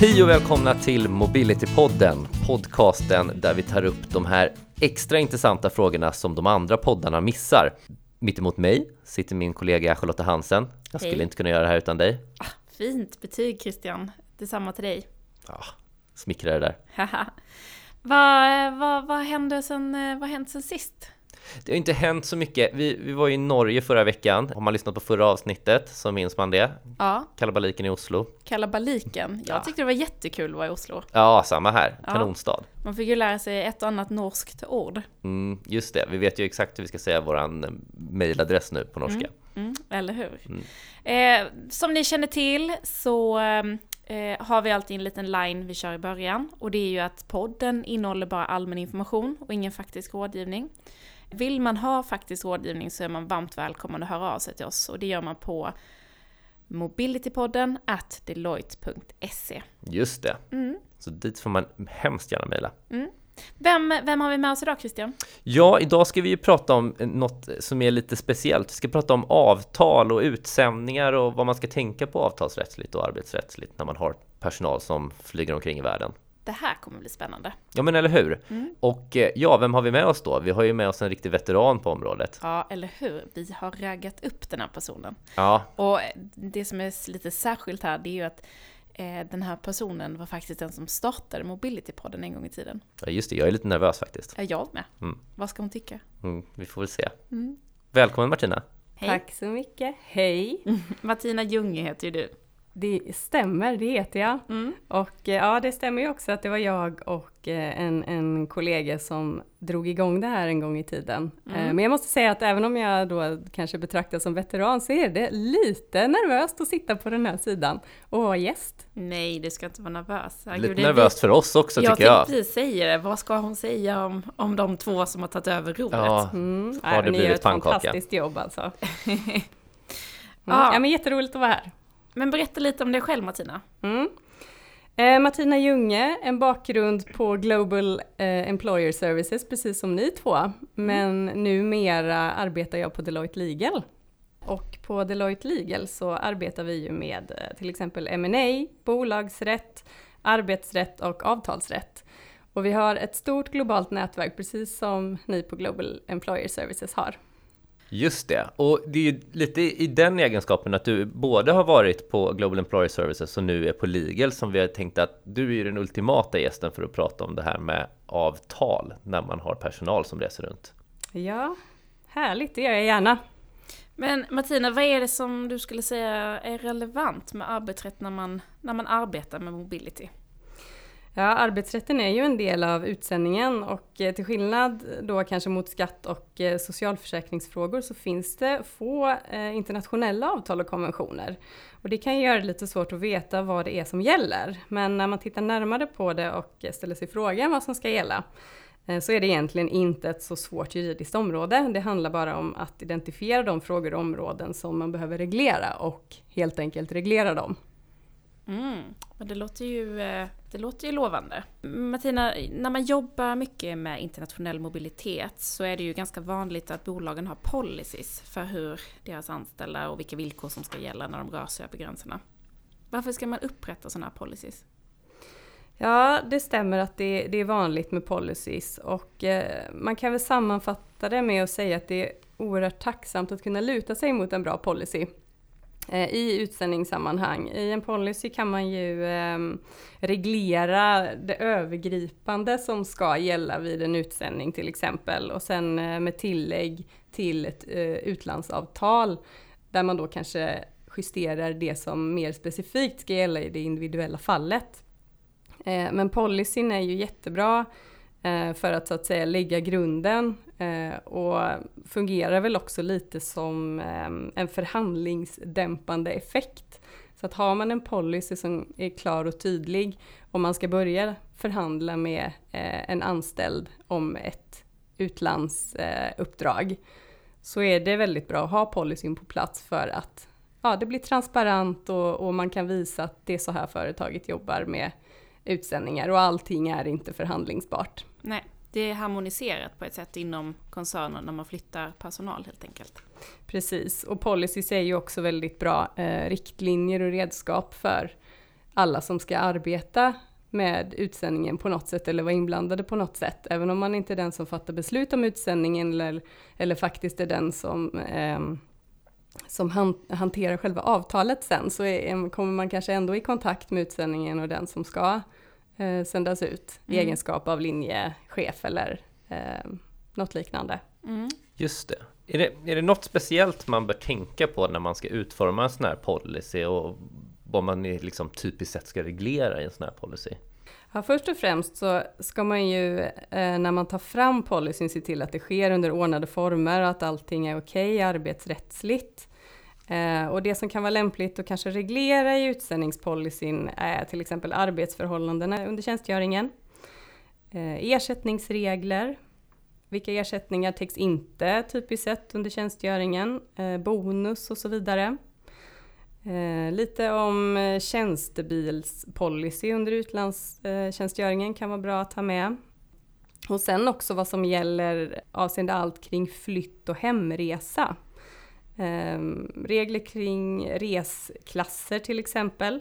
Hej och välkomna till Mobility-podden, podcasten där vi tar upp de här extra intressanta frågorna som de andra poddarna missar. Mitt emot mig sitter min kollega Charlotta Hansen. Jag skulle Hej. inte kunna göra det här utan dig. Fint betyg Christian. Detsamma till dig. Ja, smickrar det där. Haha. vad, vad, vad, hände sen, eh, vad har hänt sen sist? Det har inte hänt så mycket. Vi, vi var i Norge förra veckan. Har man lyssnat på förra avsnittet så minns man det. Ja, Kalabaliken i Oslo. kalabaliken. Jag Ja. tyckte det var jättekul att vara i Oslo. Ja, samma här. Ja. Kanonstad. Man fick ju lära sig ett och annat norskt ord. Mm, just det, vi vet ju exakt hur vi ska säga våran eh, mailadress nu på norska. Mm, eller hur? Mm. Eh, som ni känner till så eh, har vi alltid en liten line vi kör i början. Och det är ju att podden innehåller bara allmän information och ingen faktisk rådgivning. Vill man ha faktisk rådgivning så är man varmt välkommen att höra av sig till oss. Och det gör man på mobilitypodden at deloitte.se. Just det. Mm. Så dit får man hemskt gärna mejla. Vem, vem har vi med oss idag Christian? Ja, idag ska vi ju prata om något som är lite speciellt. Vi ska prata om avtal och utsändningar och vad man ska tänka på avtalsrättsligt och arbetsrättsligt när man har personal som flyger omkring i världen. Det här kommer bli spännande. Ja, men eller hur? Mm. Och eh, ja, vem har vi med oss då? Vi har ju med oss en riktig veteran på området. Ja, eller hur? Vi har raggat upp den här personen. Ja, Och det som är lite särskilt här, det är ju att eh, den här personen var faktiskt den som startade Mobility-podden en gång i tiden. ja, just det. Jag är lite nervös faktiskt. Ja, jag med. Mm. Vad ska hon tycka? Mm, vi får väl se. Mm. Välkommen Martina! Hej! Tack så mycket. Hej! Martina Junge heter ju du. Det stämmer, det heter jag. Mm. Och eh, ja, det stämmer ju också att det var jag och eh, en, en kollega som drog igång det här en gång i tiden. Mm. Eh, Men jag måste säga att även om jag då kanske betraktas som veteran så är det lite nervöst att sitta på den här sidan och vara gäst. Nej, du ska inte vara nervös. Lite det är nervöst för oss också jag tycker jag. tänkte precis säga det. Vad ska hon säga om, om de två som har tagit över rodret? Ja, Mm. Har det ni gör blivit ett pannkaka? fantastiskt jobb alltså. Mm. Ja. Ja. men jätteroligt att vara här. Men berätta lite om dig själv Martina. Mm. Eh, Martina Junge, en bakgrund på Global eh, Employer Services, precis som ni två. Men numera arbetar jag på Deloitte Legal. Och på Deloitte Legal så arbetar vi ju med eh, till exempel M&A, bolagsrätt, arbetsrätt och avtalsrätt. Och vi har ett stort globalt nätverk, precis som ni på Global Employer Services har. Just det, och det är ju lite i den egenskapen att du både har varit på Global Employer Services och nu är på Legal som vi har tänkt att du är ju den ultimata gästen för att prata om det här med avtal när man har personal som reser runt. Ja, härligt, det gör jag gärna. Men Martina, vad är det som du skulle säga är relevant med arbetsrätt när man, när man arbetar med mobility? Ja, arbetsrätten är ju en del av utsändningen och eh, till skillnad då kanske mot skatt och eh, socialförsäkringsfrågor så finns det få eh, internationella avtal och konventioner. Och det kan ju göra det lite svårt att veta vad det är som gäller. Men när man tittar närmare på det och ställer sig frågan vad som ska gälla så är det egentligen inte ett så svårt juridiskt område. Det handlar bara om att identifiera de frågor och områden som man behöver reglera och helt enkelt reglera dem. Mm, men det låter, ju, eh, det låter ju lovande. Martina, när man jobbar mycket med internationell mobilitet så är det ju ganska vanligt att bolagen har policies för hur deras anställda och vilka villkor som ska gälla när de rör sig över gränserna. Varför ska man upprätta sådana här policies? Ja, det stämmer att det, det är vanligt med policies och eh, man kan väl sammanfatta det med att säga att det är oerhört tacksamt att kunna luta sig mot en bra policy Eh, i utsändningssammanhang. I en policy kan man ju eh, reglera det övergripande som ska gälla vid en utsändning till exempel och sen eh, med tillägg till ett eh, utlandsavtal där man då kanske justerar det som mer specifikt ska gälla i det individuella fallet. Eh, men policyn är ju jättebra Eh, för att så att säga lägga grunden eh, och fungerar väl också lite som eh, en förhandlingsdämpande effekt. Så att har man en policy som är klar och tydlig om man ska börja förhandla med eh, en anställd om ett utlandsuppdrag eh, så är det väldigt bra att ha policyn på plats för att ja, det blir transparent och, och man kan visa att det är så här företaget jobbar med utsändningar och allting är inte förhandlingsbart. Nej, det är harmoniserat på ett sätt inom koncernen när man flyttar personal helt enkelt. Precis, och policies är ju också väldigt bra eh, riktlinjer och redskap för alla som ska arbeta med utsändningen på något sätt eller vara inblandade på något sätt. Även om man inte är den som fattar beslut om utsändningen eller, eller faktiskt är den som, eh, som han, hanterar själva avtalet sen så är, kommer man kanske ändå i kontakt med utsändningen och den som ska eh, sändas ut mm. i egenskap av linjechef eller eh, något liknande. Mm. Just det. Är, det. är det något speciellt man bör tänka på när man ska utforma en sån här policy och vad man liksom typiskt sett ska reglera i en sån här policy? Ja, först och främst så ska man ju eh, när man tar fram policyn se till att det sker under ordnade former och att allting är okej okay, arbetsrättsligt. Eh, och det som kan vara lämpligt att kanske reglera i utsändningspolicyn är till exempel arbetsförhållandena under tjänstgöringen, eh, ersättningsregler, vilka ersättningar täcks inte typiskt sett under tjänstgöringen, eh, bonus och så vidare. Lite om tjänstebilspolicy under utlandstjänstgöringen kan vara bra att ha med. Och sen också vad som gäller avseende allt kring flytt och hemresa. Eh, regler kring resklasser till exempel.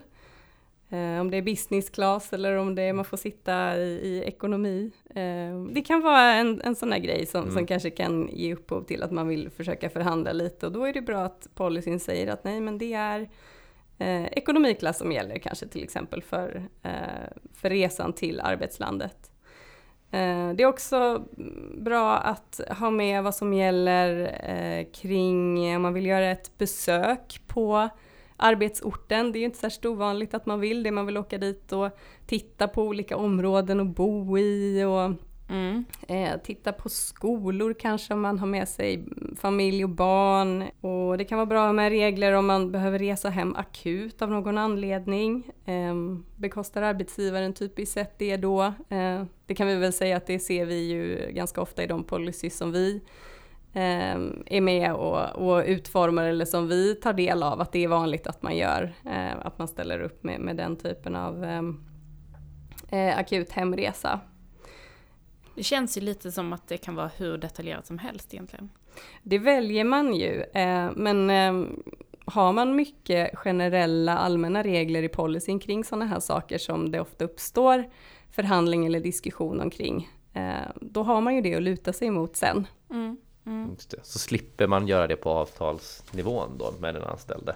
Eh, om det är business class eller om det är, man får sitta i, i ekonomi. Eh, det kan vara en, en sån här grej som, mm. som kanske kan ge upphov till att man vill försöka förhandla lite och då är det bra att policyn säger att nej men det är eh, ekonomiklass som gäller kanske till exempel för, eh, för resan till arbetslandet. Eh, det är också bra att ha med vad som gäller eh, kring om man vill göra ett besök på arbetsorten. Det är ju inte särskilt ovanligt att man vill det. Man vill åka dit och titta på olika områden och bo i och mm. eh, titta på skolor kanske om man har med sig familj och barn. Och det kan vara bra med regler om man behöver resa hem akut av någon anledning. Eh, bekostar arbetsgivaren typiskt sett det då? Eh, det kan vi väl säga att det ser vi ju ganska ofta i de policies som vi ehm, är med och, och utformar eller som vi tar del av att det är vanligt att man gör, eh, att man ställer upp med, med den typen av ehm, eh, akut hemresa. Det känns ju lite som att det kan vara hur detaljerat som helst egentligen. Det väljer man ju, eh, men eh, har man mycket generella allmänna regler i policyn kring sådana här saker som det ofta uppstår förhandling eller diskussion omkring, eh, då har man ju det att luta sig emot sen. Mm. Mm. Så slipper man göra det på avtalsnivån då med den anställde.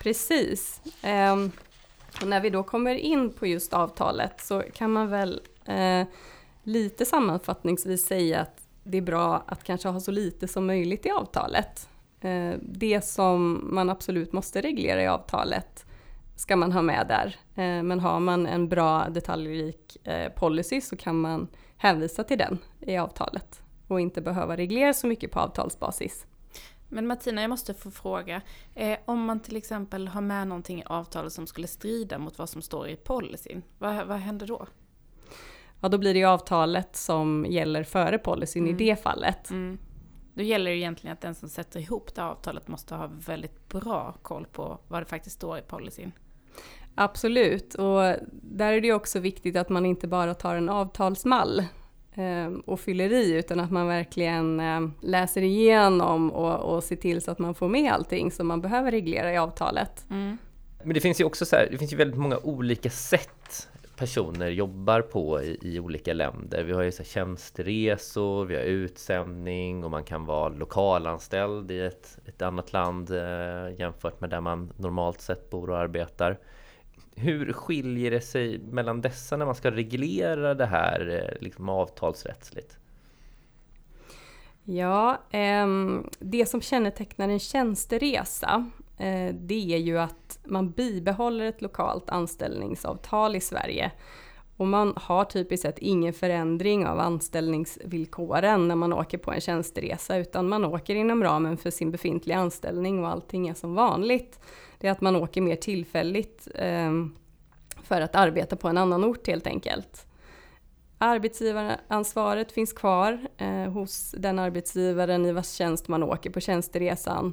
Precis. Um, och när vi då kommer in på just avtalet så kan man väl lite sammanfattningsvis säga att det är bra att kanske ha så lite som möjligt i avtalet. Eh, det som man absolut måste reglera i avtalet ska man ha med där. Eh, men har man en bra detaljrik eh, policy så kan man hänvisa till den i avtalet och inte behöva reglera så mycket på avtalsbasis. Men Martina, jag måste få fråga. Eh, om man till exempel har med någonting i avtalet som skulle strida mot vad som står i policyn, vad, vad händer då? Ja, då blir det ju avtalet som gäller före policyn mm. i det fallet. Mm. Då gäller det egentligen att den som sätter ihop det avtalet måste ha väldigt bra koll på vad det faktiskt står i policyn. Absolut, och där är det också viktigt att man inte bara tar en avtalsmall Ehm, och fyller i utan att man verkligen ehm, läser igenom och, och ser till så att man får med allting som man behöver reglera i avtalet. Mm. Men det finns ju också så här, det finns ju väldigt många olika sätt personer jobbar på i, i olika länder. Vi har ju så här tjänsteresor, vi har utsändning och man kan vara lokalanställd i ett, ett annat land eh, jämfört med där man normalt sett bor och arbetar. Hur skiljer det sig mellan dessa när man ska reglera det här eh, liksom avtalsrättsligt? Ja, eh, det som kännetecknar en tjänsteresa Eh, det är ju att man bibehåller ett lokalt anställningsavtal i Sverige. Och man har typiskt sett ingen förändring av anställningsvillkoren när man åker på en tjänsteresa utan man åker inom ramen för sin befintliga anställning och allting är som vanligt det är att man åker mer tillfälligt eh, för att arbeta på en annan ort helt enkelt. Arbetsgivaransvaret finns kvar eh, hos den arbetsgivaren i vars tjänst man åker på tjänsteresan.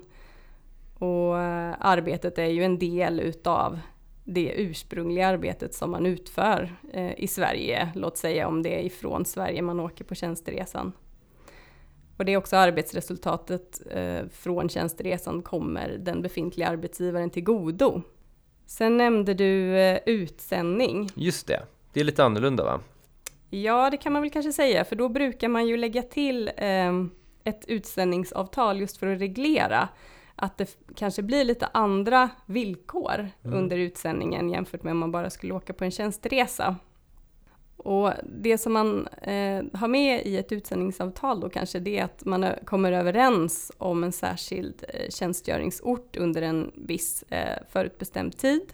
Och eh, arbetet är ju en del utav det ursprungliga arbetet som man utför eh, i Sverige. Låt säga om det är ifrån Sverige man åker på tjänsteresan. Och det är också arbetsresultatet eh, från tjänsteresan kommer den befintliga arbetsgivaren till godo. Sen nämnde du utsändning. Just det, det är lite annorlunda va? Ja, det kan man väl kanske säga, för då brukar man ju lägga till ett utsändningsavtal just för att reglera att det kanske blir lite andra villkor mm. under utsändningen jämfört med om man bara skulle åka på en tjänsteresa. Och det som man eh, har med i ett utsändningsavtal då kanske det är att man kommer överens om en särskild eh, tjänstgöringsort under en viss eh, förutbestämd tid.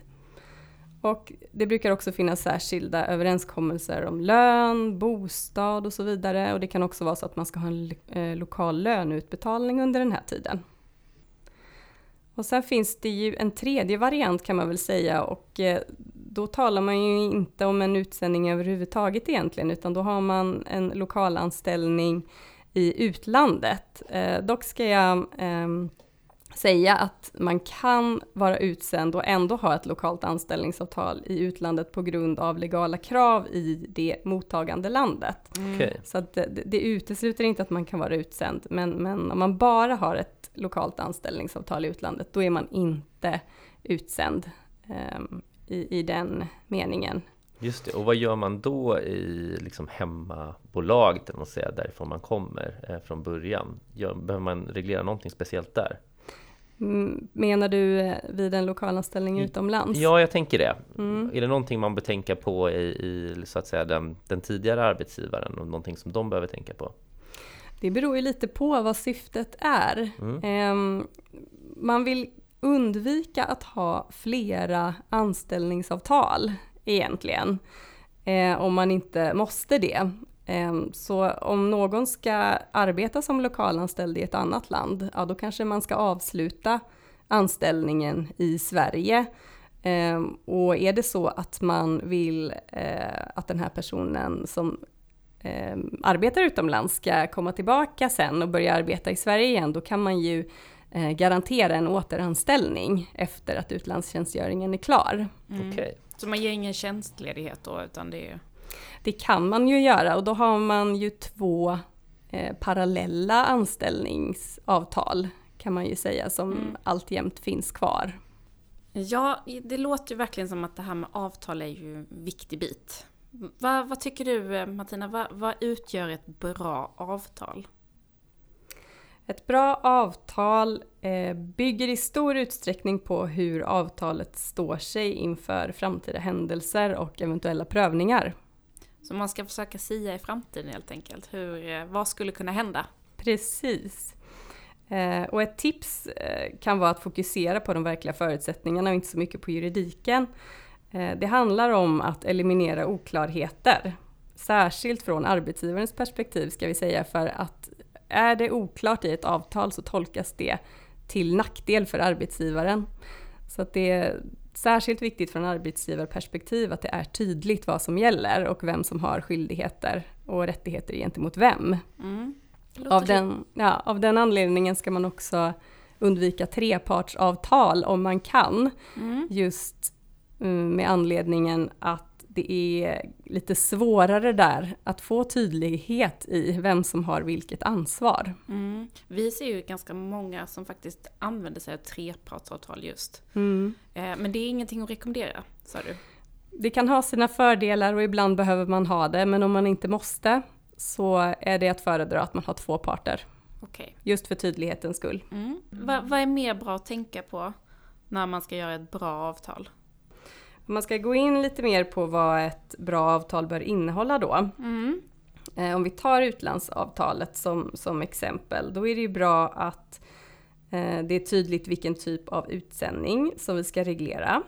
Och det brukar också finnas särskilda överenskommelser om lön, bostad och så vidare. Och det kan också vara så att man ska ha en eh, lokal löneutbetalning under den här tiden. Och sen finns det ju en tredje variant kan man väl säga och eh, då talar man ju inte om en utsändning överhuvudtaget egentligen utan då har man en lokalanställning i utlandet. Eh, dock ska jag eh, säga att man kan vara utsänd och ändå ha ett lokalt anställningsavtal i utlandet på grund av legala krav i det mottagande landet. Mm. Så att det, det utesluter inte att man kan vara utsänd, men, men om man bara har ett lokalt anställningsavtal i utlandet, då är man inte utsänd um, i, i den meningen. Just det, och vad gör man då i liksom hemmabolaget, säga, därifrån man kommer eh, från början? Gör, behöver man reglera någonting speciellt där? Menar du eh, vid en lokalanställning utomlands? Ja, jag tänker det. Mm. Är det någonting man bör tänka på i, i så att säga, den, den, tidigare arbetsgivaren och någonting som de behöver tänka på? Det beror ju lite på vad syftet är. Mm. Um, man vill undvika att ha flera anställningsavtal egentligen. Eh, om man inte måste det. Ehm, så om någon ska arbeta som lokalanställd i ett annat land, ja då kanske man ska avsluta anställningen i Sverige. Ehm, och är det så att man vill eh, att den här personen som ehm, arbetar utomlands ska komma tillbaka sen och börja arbeta i Sverige igen, då kan man ju eh, garantera en återanställning efter att utlandstjänstgöringen är klar. Mm. Okay. Så man ger ingen tjänstledighet då, utan det är det kan man ju göra och då har man ju två eh, parallella anställningsavtal kan man ju säga som mm. alltjämt finns kvar. Ja, det låter ju verkligen som att det här med avtal är ju en viktig bit. Va, vad tycker du eh, Martina, vad, vad utgör ett bra avtal? Ett bra avtal eh, bygger i stor utsträckning på hur avtalet står sig inför framtida händelser och eventuella prövningar. Så man ska försöka sia i framtiden helt enkelt. Hur, eh, vad skulle kunna hända? Precis. Eh, och ett tips eh, kan vara att fokusera på de verkliga förutsättningarna och inte så mycket på juridiken. Det handlar om att eliminera oklarheter. Särskilt från arbetsgivarens perspektiv ska vi säga för att är det oklart i ett avtal så tolkas det till nackdel för arbetsgivaren. Så att det, särskilt viktigt från arbetsgivarperspektiv att det är tydligt vad som gäller och vem som har skyldigheter och rättigheter gentemot vem. Mm. Av, den, ja, av den anledningen ska man också undvika trepartsavtal om man kan. Mm. Just mm, med anledningen att det är lite svårare där att få tydlighet i vem som har vilket ansvar. Mm. Vi ser ju ganska många som faktiskt använder sig av trepartsavtal just. Mm. Eh, men det är ingenting att rekommendera, sa du? Det kan ha sina fördelar och ibland behöver man ha det, men om man inte måste så är det att föredra att man har två parter. Okay. Just för tydlighetens skull. Mm. Vad, vad är mer bra att tänka på när man ska göra ett bra avtal? Om man ska gå in lite mer på vad ett bra avtal bör innehålla då. Mm. Eh, om vi tar utlandsavtalet som, som exempel, då är det ju bra att eh, det är tydligt vilken typ av utsändning som vi ska reglera.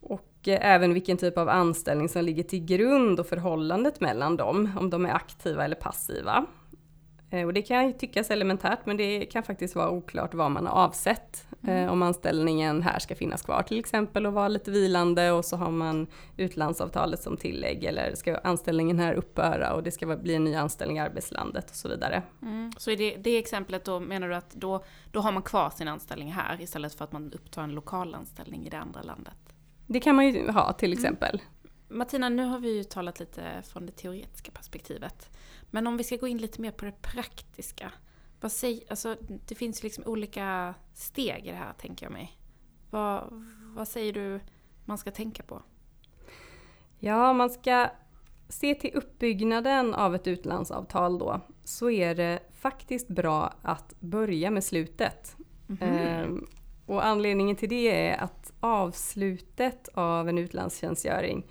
Och eh, även vilken typ av anställning som ligger till grund och förhållandet mellan dem, om de är aktiva eller passiva. Eh, och det kan tyckas elementärt men det kan faktiskt vara oklart vad man har avsett. Eh, mm. Om anställningen här ska finnas kvar till exempel och vara lite vilande och så har man utlandsavtalet som tillägg eller ska anställningen här upphöra och det ska bli en ny anställning i arbetslandet och så vidare. Mm. Så i det, det exemplet då menar du att då, då har man kvar sin anställning här istället för att man upptar en lokal anställning i det andra landet? Det kan man ju ha till mm. exempel. Mm. Martina, nu har vi ju talat lite från det teoretiska perspektivet. Men om vi ska gå in lite mer på det praktiska. Vad säg, alltså, det finns liksom olika steg i det här tänker jag mig. Vad, vad säger du man ska tänka på? Ja, man ska se till uppbyggnaden av ett utlandsavtal då, så är det faktiskt bra att börja med slutet. Mhm. Ehm, och anledningen till det är att avslutet av en utlandstjänstgöring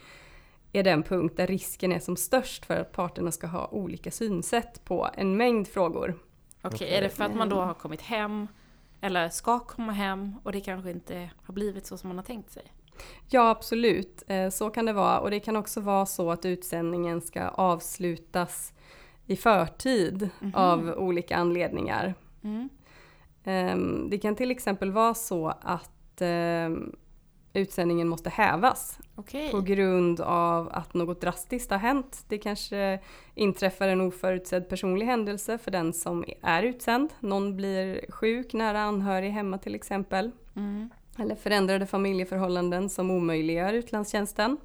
är den punkt där risken är som störst för att parterna ska ha olika synsätt på en mängd frågor. Okej, Okej. är det för att man då har kommit hem eller ska komma hem och det kanske inte har blivit så som man har tänkt sig? Ja, absolut. Eh, Så kan det vara. Och det kan också vara så att utsändningen ska avslutas i förtid Mhm. av olika anledningar. Mm. Ehm, Det kan till exempel vara så att ehm, utsändningen måste hävas Okej. på grund av att något drastiskt har hänt. Det kanske inträffar en oförutsedd personlig händelse för den som är utsänd. Någon blir sjuk, nära anhörig hemma till exempel. Mm. Eller förändrade familjeförhållanden som omöjliggör utlandstjänsten.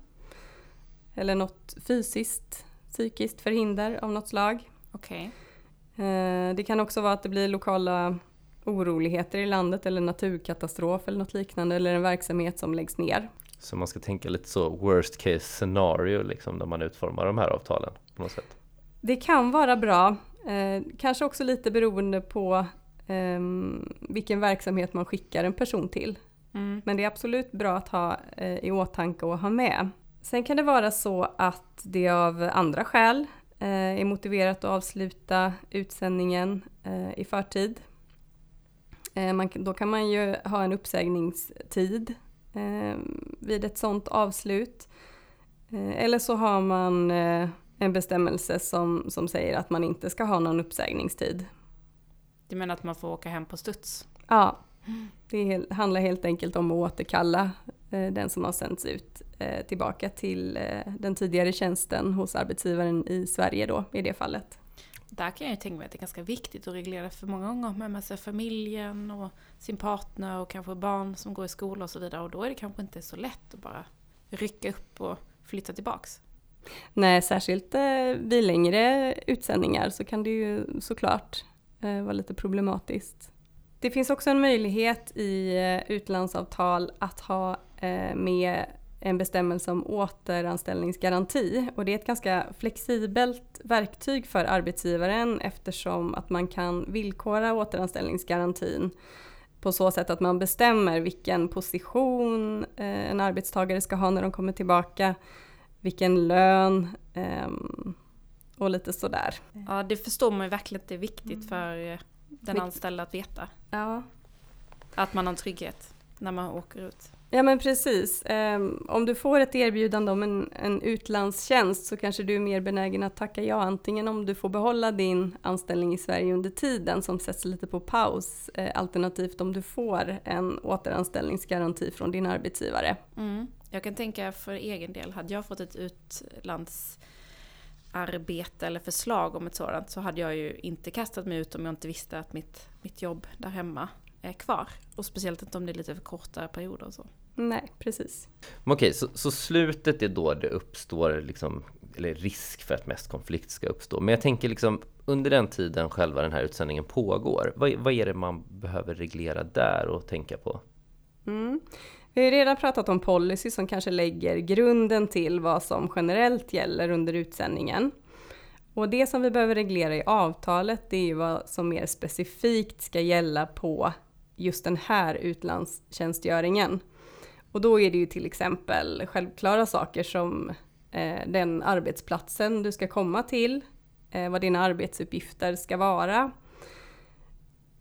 Eller något fysiskt, psykiskt förhinder av något slag. Okej. Eh, Det kan också vara att det blir lokala oroligheter i landet eller naturkatastrof eller något liknande eller en verksamhet som läggs ner. Så man ska tänka lite så worst case scenario liksom när man utformar de här avtalen på något sätt. Det kan vara bra, eh, kanske också lite beroende på ehm, vilken verksamhet man skickar en person till. Mm. Men det är absolut bra att ha eh, i åtanke och ha med. Sen kan det vara så att det av andra skäl eh, är motiverat att avsluta utsändningen eh, i förtid. Eh, man, då kan man ju ha en uppsägningstid eh, vid ett sådant avslut. Eh, eller så har man en bestämmelse som, som säger att man inte ska ha någon uppsägningstid. Du menar att man får åka hem på studs? Ja, det är hel- handlar helt enkelt om att återkalla den som har sänts ut tillbaka till den tidigare tjänsten hos arbetsgivaren i Sverige då i det fallet. Där kan jag ju tänka mig att det är ganska viktigt att reglera för många gånger med man med familjen och sin partner och kanske barn som går i skola och så vidare och då är det kanske inte så lätt att bara rycka upp och flytta tillbaks. Nej, särskilt eh, vid längre utsändningar så kan det ju såklart eh, vara lite problematiskt. Det finns också en möjlighet i eh, utlandsavtal att ha eh, med en bestämmelse om återanställningsgaranti och det är ett ganska flexibelt verktyg för arbetsgivaren eftersom att man kan villkora återanställningsgarantin på så sätt att man bestämmer vilken position eh, en arbetstagare ska ha när de kommer tillbaka, vilken lön ehm, och lite sådär. Ja, det förstår man ju verkligen att det är viktigt för eh, den anställda att veta. Ja, Att man har en trygghet när man åker ut. Ja men precis. Um, om du får ett erbjudande om en, en utlandstjänst så kanske du är mer benägen att tacka ja antingen om du får behålla din anställning i Sverige under tiden som sätts lite på paus eh, alternativt om du får en återanställningsgaranti från din arbetsgivare. Mm. Jag kan tänka för egen del, hade jag fått ett utlandsarbete eller förslag om ett sådant så hade jag ju inte kastat mig ut om jag inte visste att mitt, mitt jobb där hemma är kvar. Och speciellt inte om det är lite för kortare perioder och så. Nej, precis. Men Okej, så, så slutet är då det uppstår liksom, eller risk för att mest konflikt ska uppstå. Men jag tänker liksom under den tiden själva den här utsändningen pågår, vad, vad är det man behöver reglera där och tänka på? Mm. Vi har ju redan pratat om policy som kanske lägger grunden till vad som generellt gäller under utsändningen. Och det som vi behöver reglera i avtalet det är ju vad som mer specifikt ska gälla på just den här utlandstjänstgöringen. Och då är det ju till exempel självklara saker som eh, den arbetsplatsen du ska komma till, eh, vad dina arbetsuppgifter ska vara,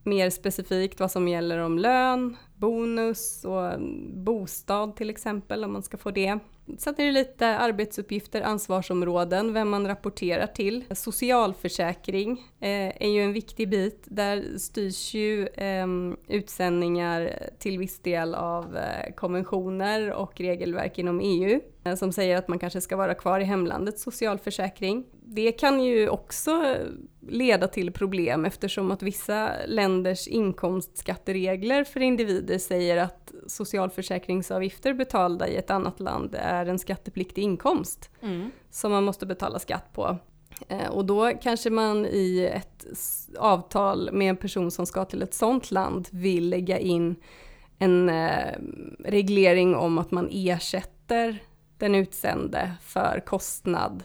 mer specifikt vad som gäller om lön, bonus och bostad till exempel om man ska få det. Sen är det lite arbetsuppgifter, ansvarsområden, vem man rapporterar till. Socialförsäkring eh, är ju en viktig bit. Där styrs ju eh, utsändningar till viss del av eh, konventioner och regelverk inom EU eh, som säger att man kanske ska vara kvar i hemlandets socialförsäkring. Det kan ju också leda till problem eftersom att vissa länders inkomstskatteregler för individer säger att socialförsäkringsavgifter betalda i ett annat land är en skattepliktig inkomst Mm. som man måste betala skatt på. Eh, Och då kanske man i ett avtal med en person som ska till ett sånt land vill lägga in en eh, reglering om att man ersätter den utsände för kostnad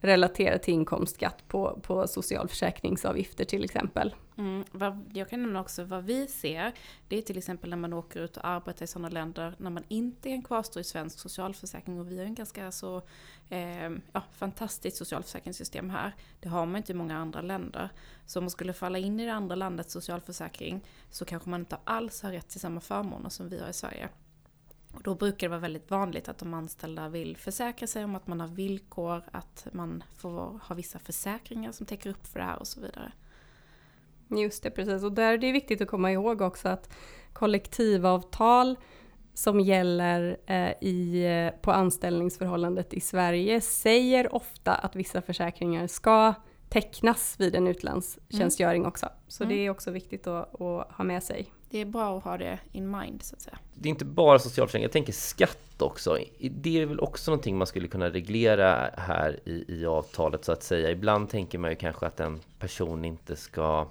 relaterat till inkomstskatt på, på socialförsäkringsavgifter till exempel. Mm, vad, jag kan nämna också vad vi ser, det är till exempel när man åker ut och arbetar i sådana länder när man inte kan kvarstå i svensk socialförsäkring och vi har en ganska så eh, ja, fantastiskt socialförsäkringssystem här. Det har man inte i många andra länder. Så om man skulle falla in i det andra landets socialförsäkring så kanske man inte alls har rätt till samma förmåner som vi har i Sverige. Och då brukar det vara väldigt vanligt att de anställda vill försäkra sig om att man har villkor, att man får ha vissa försäkringar som täcker upp för det här och så vidare. Just det, precis. Och där är det viktigt att komma ihåg också att kollektivavtal som gäller eh, i, eh, på anställningsförhållandet i Sverige säger ofta att vissa försäkringar ska tecknas vid en utlandstjänstgöring mm. också. Så mm. det är också viktigt att, att, ha med sig. Det är bra att ha det in mind så att säga. Det är inte bara socialförsäkring, jag tänker skatt också. Det är väl också någonting man skulle kunna reglera här i, i avtalet så att säga. Ibland tänker man ju kanske att en person inte ska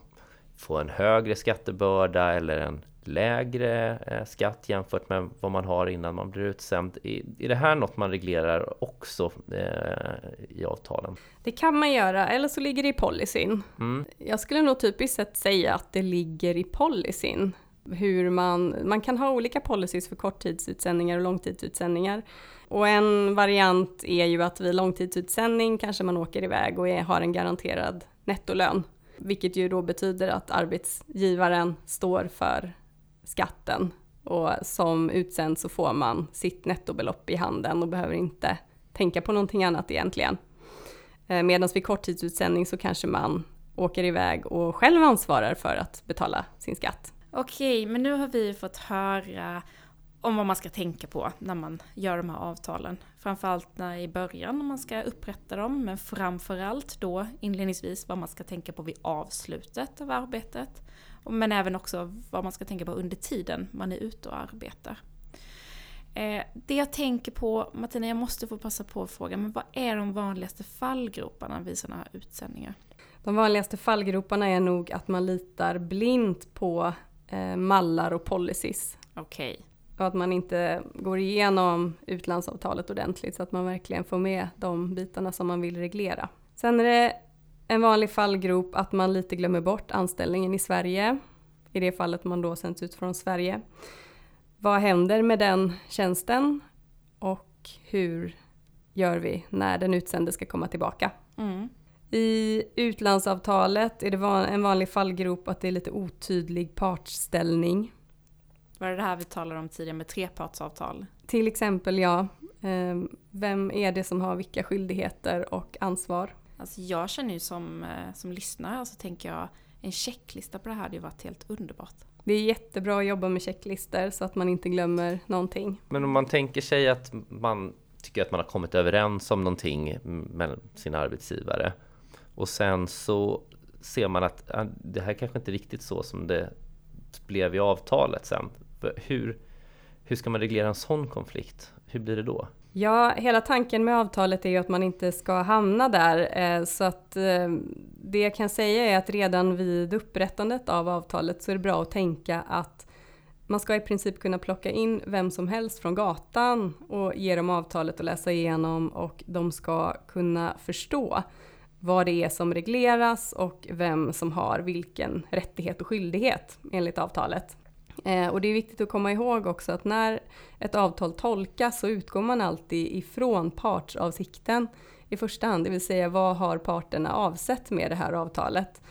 få en högre skattebörda eller en lägre eh, skatt jämfört med vad man har innan man blir utsänd. Är det här något man reglerar också eh, i avtalen? Det kan man göra, eller så ligger det i policyn. Mm. Jag skulle nog typiskt sett säga att det ligger i policyn. Hur man, man kan ha olika policies för korttidsutsändningar och långtidsutsändningar. Och en variant är ju att vid långtidsutsändning kanske man åker iväg och är, har en garanterad nettolön. Vilket ju då betyder att arbetsgivaren står för skatten och som utsänd så får man sitt nettobelopp i handen och behöver inte tänka på någonting annat egentligen. Eh, Medan vid korttidsutsändning så kanske man åker iväg och själv ansvarar för att betala sin skatt. Okej, men nu har vi fått höra om vad man ska tänka på när man gör de här avtalen. Framförallt när i början när man ska upprätta dem, men framförallt då inledningsvis vad man ska tänka på vid avslutet av arbetet. Men även också vad man ska tänka på under tiden man är ute och arbetar. Eh, det jag tänker på, Martina, jag måste få passa på att fråga, men vad är de vanligaste fallgroparna vid sådana här utsändningar? De vanligaste fallgroparna är nog att man litar blint på eh, mallar och policies. Okej. Okay. Och att man inte går igenom utlandsavtalet ordentligt så att man verkligen får med de bitarna som man vill reglera. Sen är det en vanlig fallgrop att man lite glömmer bort anställningen i Sverige. I det fallet man då sänds ut från Sverige. Vad händer med den tjänsten? Och hur gör vi när den utsände ska komma tillbaka? Mm. I utlandsavtalet är det en vanlig fallgrop att det är lite otydlig partsställning. Var det det här vi talade om tidigare med trepartsavtal? Till exempel ja. Ehm, vem är det som har vilka skyldigheter och ansvar? Alltså jag känner ju som, eh, som lyssnare så tänker jag en checklista på det här hade ju varit helt underbart. Det är jättebra att jobba med checklistor så att man inte glömmer någonting. Men om man tänker sig att man tycker att man har kommit överens om någonting med sin arbetsgivare och sen så ser man att det här kanske inte är riktigt så som det blev i avtalet sen. Hur, hur ska man reglera en sån konflikt? Hur blir det då? Ja, hela tanken med avtalet är ju att man inte ska hamna där. Eh, så att eh, det jag kan säga är att redan vid upprättandet av avtalet så är det bra att tänka att man ska i princip kunna plocka in vem som helst från gatan och ge dem avtalet att läsa igenom och de ska kunna förstå vad det är som regleras och vem som har vilken rättighet och skyldighet enligt avtalet. Eh, och det är viktigt att komma ihåg också att när ett avtal tolkas så utgår man alltid ifrån partsavsikten i första hand, det vill säga vad har parterna avsett med det här avtalet?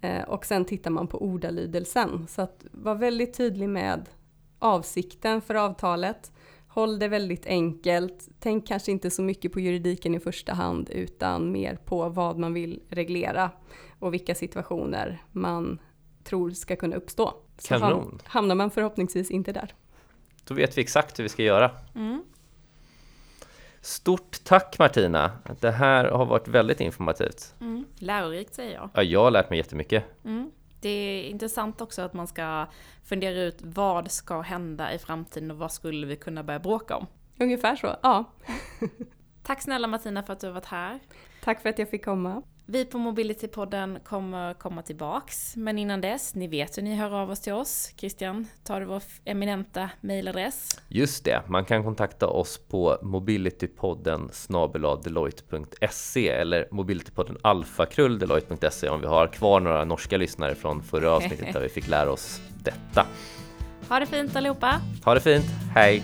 Eh, och sen tittar man på ordalydelsen. Så att var väldigt tydlig med avsikten för avtalet. Håll det väldigt enkelt. Tänk kanske inte så mycket på juridiken i första hand utan mer på vad man vill reglera och vilka situationer man tror ska kunna uppstå. Kanon! Så hamnar man förhoppningsvis inte där. Då vet vi exakt hur vi ska göra. Mm. Stort tack Martina! Det här har varit väldigt informativt. Mm. Lärorikt säger jag. Ja, jag har lärt mig jättemycket. Mm. Det är intressant också att man ska fundera ut vad ska hända i framtiden och vad skulle vi kunna börja bråka om? Ungefär så, ja. Tack snälla Martina för att du har varit här. Tack för att jag fick komma. Vi på Mobilitypodden kommer komma tillbaks, men innan dess, ni vet hur ni hör av oss till oss. Christian, tar du vår eminenta mailadress? Just det, man kan kontakta oss på mobilitypodden deloitte.se eller mobilitypodden alfakrull deloitte.se om vi har kvar några norska lyssnare från förra avsnittet där vi fick lära oss detta. Ha det fint allihopa! Ha det fint, hej!